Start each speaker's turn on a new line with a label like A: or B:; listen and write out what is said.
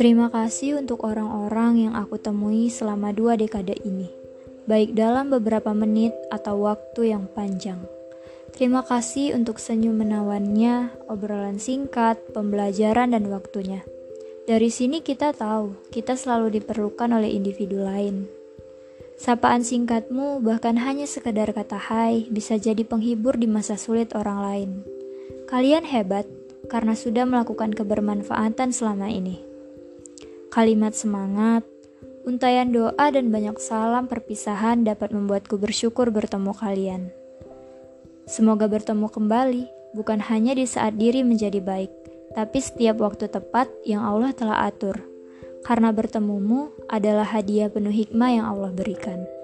A: Terima kasih untuk orang-orang yang aku temui selama dua dekade ini, baik dalam beberapa menit atau waktu yang panjang. Terima kasih untuk senyum menawannya, obrolan singkat, pembelajaran, dan waktunya. Dari sini kita tahu, kita selalu diperlukan oleh individu lain. Sapaan singkatmu, bahkan hanya sekedar kata hai, bisa jadi penghibur di masa sulit orang lain. Kalian hebat, karena sudah melakukan kebermanfaatan selama ini kalimat semangat, untayan doa dan banyak salam perpisahan dapat membuatku bersyukur bertemu kalian. Semoga bertemu kembali, bukan hanya di saat diri menjadi baik, tapi setiap waktu tepat yang Allah telah atur. Karena bertemumu adalah hadiah penuh hikmah yang Allah berikan.